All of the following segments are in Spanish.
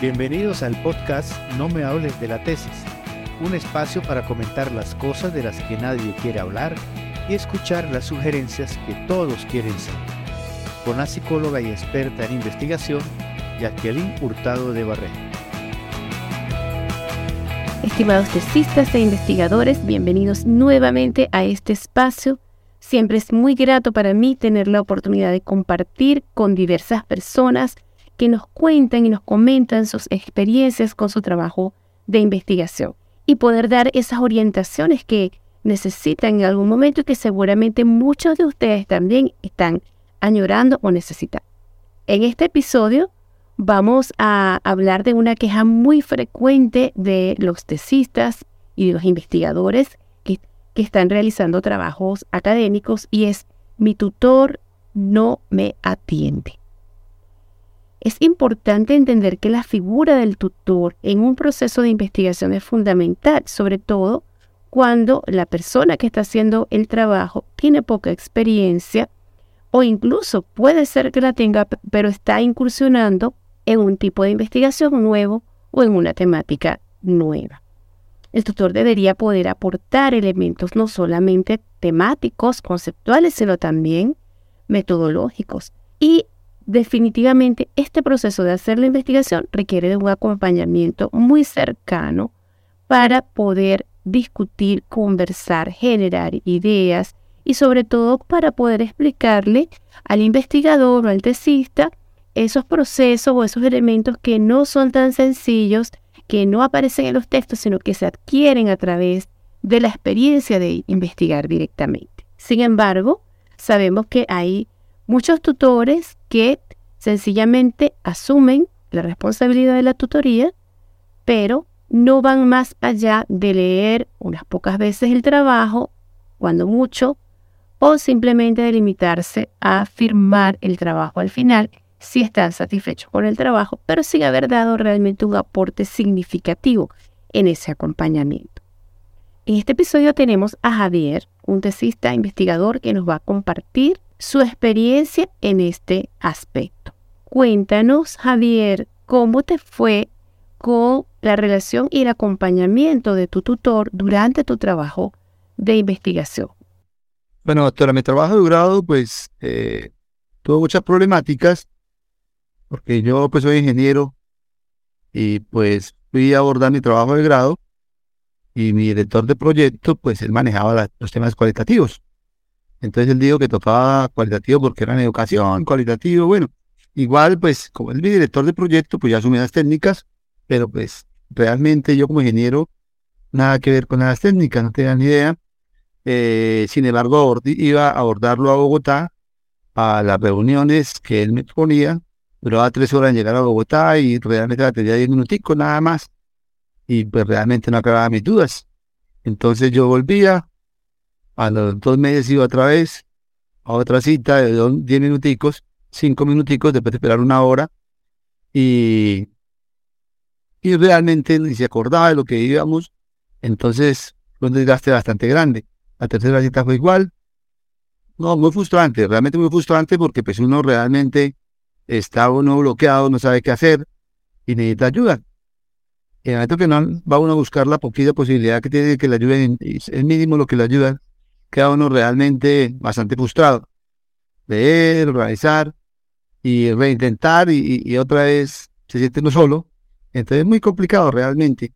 Bienvenidos al podcast No me hables de la tesis, un espacio para comentar las cosas de las que nadie quiere hablar y escuchar las sugerencias que todos quieren saber. Con la psicóloga y experta en investigación, Jacqueline Hurtado de Barrera. Estimados tesistas e investigadores, bienvenidos nuevamente a este espacio. Siempre es muy grato para mí tener la oportunidad de compartir con diversas personas que nos cuentan y nos comentan sus experiencias con su trabajo de investigación y poder dar esas orientaciones que necesitan en algún momento y que seguramente muchos de ustedes también están añorando o necesitan. En este episodio vamos a hablar de una queja muy frecuente de los tesistas y de los investigadores que, que están realizando trabajos académicos y es mi tutor no me atiende. Es importante entender que la figura del tutor en un proceso de investigación es fundamental, sobre todo cuando la persona que está haciendo el trabajo tiene poca experiencia o incluso puede ser que la tenga, pero está incursionando en un tipo de investigación nuevo o en una temática nueva. El tutor debería poder aportar elementos no solamente temáticos, conceptuales, sino también metodológicos y definitivamente este proceso de hacer la investigación requiere de un acompañamiento muy cercano para poder discutir, conversar, generar ideas y sobre todo para poder explicarle al investigador o al tesista esos procesos o esos elementos que no son tan sencillos, que no aparecen en los textos, sino que se adquieren a través de la experiencia de investigar directamente. Sin embargo, sabemos que hay muchos tutores que sencillamente asumen la responsabilidad de la tutoría, pero no van más allá de leer unas pocas veces el trabajo, cuando mucho, o simplemente de limitarse a firmar el trabajo al final si están satisfechos con el trabajo, pero sin haber dado realmente un aporte significativo en ese acompañamiento. En este episodio tenemos a Javier, un tesista investigador que nos va a compartir su experiencia en este aspecto. Cuéntanos, Javier, cómo te fue con la relación y el acompañamiento de tu tutor durante tu trabajo de investigación. Bueno, doctora, mi trabajo de grado, pues, eh, tuvo muchas problemáticas, porque yo, pues, soy ingeniero y, pues, fui a abordar mi trabajo de grado y mi director de proyecto, pues, él manejaba los temas cualitativos. Entonces él dijo que tocaba cualitativo porque era en educación, cualitativo, bueno. Igual, pues, como es mi director de proyecto, pues ya asumí las técnicas, pero pues realmente yo como ingeniero, nada que ver con las técnicas, no tenía ni idea. Eh, sin embargo, iba a abordarlo a Bogotá, a las reuniones que él me ponía, duraba tres horas en llegar a Bogotá y realmente la tenía diez minuticos nada más. Y pues realmente no acababa mis dudas. Entonces yo volvía, a los dos meses iba otra vez a otra cita de diez minuticos, cinco minuticos, después de esperar una hora. Y, y realmente ni se acordaba de lo que íbamos. Entonces fue un desgaste bastante grande. La tercera cita fue igual. No, muy frustrante, realmente muy frustrante porque pues uno realmente está uno bloqueado, no sabe qué hacer y necesita ayuda. En el momento que no va uno a buscar la poquita posibilidad que tiene que le ayuden, es mínimo lo que le ayuda, queda uno realmente bastante frustrado. Leer, organizar y reintentar y, y, otra vez se siente uno solo. Entonces es muy complicado realmente.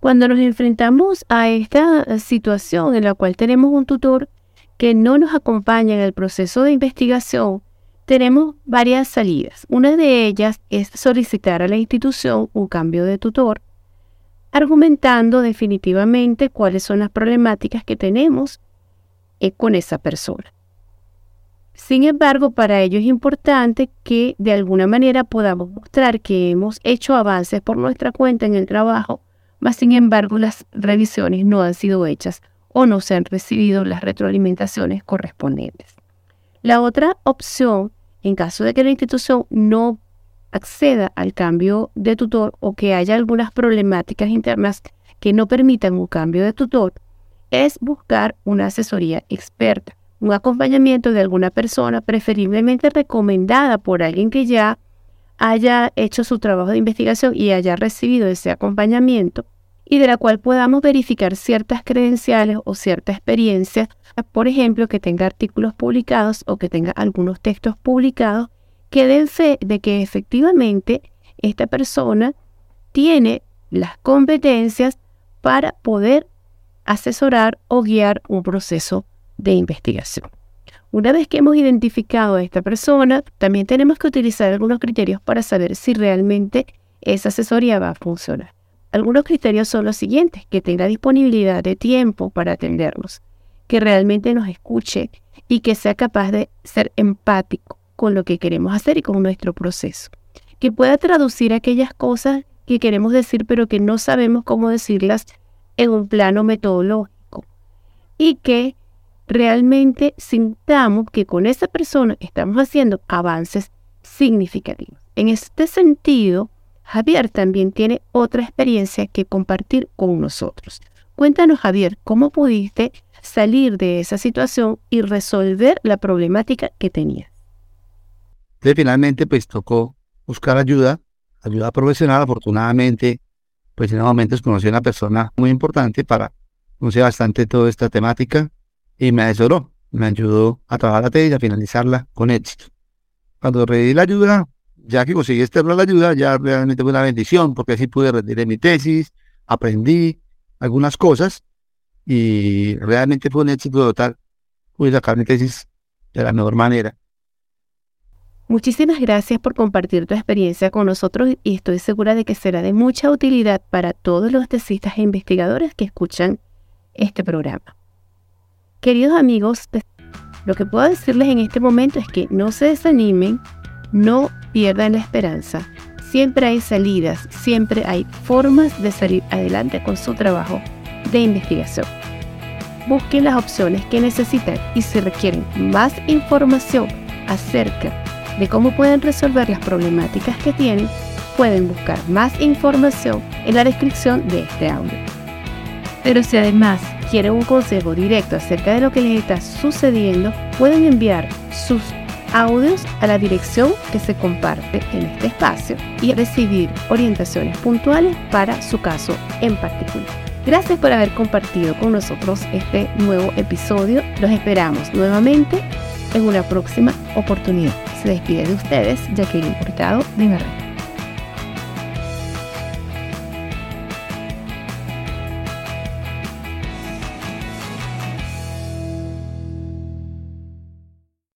Cuando nos enfrentamos a esta situación en la cual tenemos un tutor que no nos acompaña en el proceso de investigación, tenemos varias salidas. Una de ellas es solicitar a la institución un cambio de tutor, argumentando definitivamente cuáles son las problemáticas que tenemos con esa persona. Sin embargo, para ello es importante que de alguna manera podamos mostrar que hemos hecho avances por nuestra cuenta en el trabajo, mas sin embargo las revisiones no han sido hechas o no se han recibido las retroalimentaciones correspondientes. La otra opción, en caso de que la institución no acceda al cambio de tutor o que haya algunas problemáticas internas que no permitan un cambio de tutor, es buscar una asesoría experta, un acompañamiento de alguna persona, preferiblemente recomendada por alguien que ya haya hecho su trabajo de investigación y haya recibido ese acompañamiento y de la cual podamos verificar ciertas credenciales o cierta experiencia, por ejemplo, que tenga artículos publicados o que tenga algunos textos publicados que den fe de que efectivamente esta persona tiene las competencias para poder asesorar o guiar un proceso de investigación. Una vez que hemos identificado a esta persona, también tenemos que utilizar algunos criterios para saber si realmente esa asesoría va a funcionar. Algunos criterios son los siguientes, que tenga disponibilidad de tiempo para atendernos, que realmente nos escuche y que sea capaz de ser empático con lo que queremos hacer y con nuestro proceso, que pueda traducir aquellas cosas que queremos decir pero que no sabemos cómo decirlas en un plano metodológico y que realmente sintamos que con esa persona estamos haciendo avances significativos. En este sentido, Javier también tiene otra experiencia que compartir con nosotros. Cuéntanos, Javier, ¿cómo pudiste salir de esa situación y resolver la problemática que tenías? finalmente, pues tocó buscar ayuda, ayuda profesional. Afortunadamente, pues en momentos conocí a una persona muy importante para conocer bastante toda esta temática y me asesoró, me ayudó a trabajar la tesis y a finalizarla con éxito. Cuando recibí la ayuda, ya que conseguí externar la ayuda, ya realmente fue una bendición, porque así pude rendir mi tesis, aprendí algunas cosas y realmente fue un éxito total. Pude sacar mi tesis de la mejor manera. Muchísimas gracias por compartir tu experiencia con nosotros y estoy segura de que será de mucha utilidad para todos los tesistas e investigadores que escuchan este programa. Queridos amigos, lo que puedo decirles en este momento es que no se desanimen, no pierdan la esperanza. Siempre hay salidas, siempre hay formas de salir adelante con su trabajo de investigación. Busquen las opciones que necesitan y si requieren más información acerca de cómo pueden resolver las problemáticas que tienen, pueden buscar más información en la descripción de este audio. Pero si además quieren un consejo directo acerca de lo que les está sucediendo, pueden enviar sus audios a la dirección que se comparte en este espacio y recibir orientaciones puntuales para su caso en particular. Gracias por haber compartido con nosotros este nuevo episodio. Los esperamos nuevamente en una próxima oportunidad. Se despide de ustedes Jacqueline Hurtado de Barreto.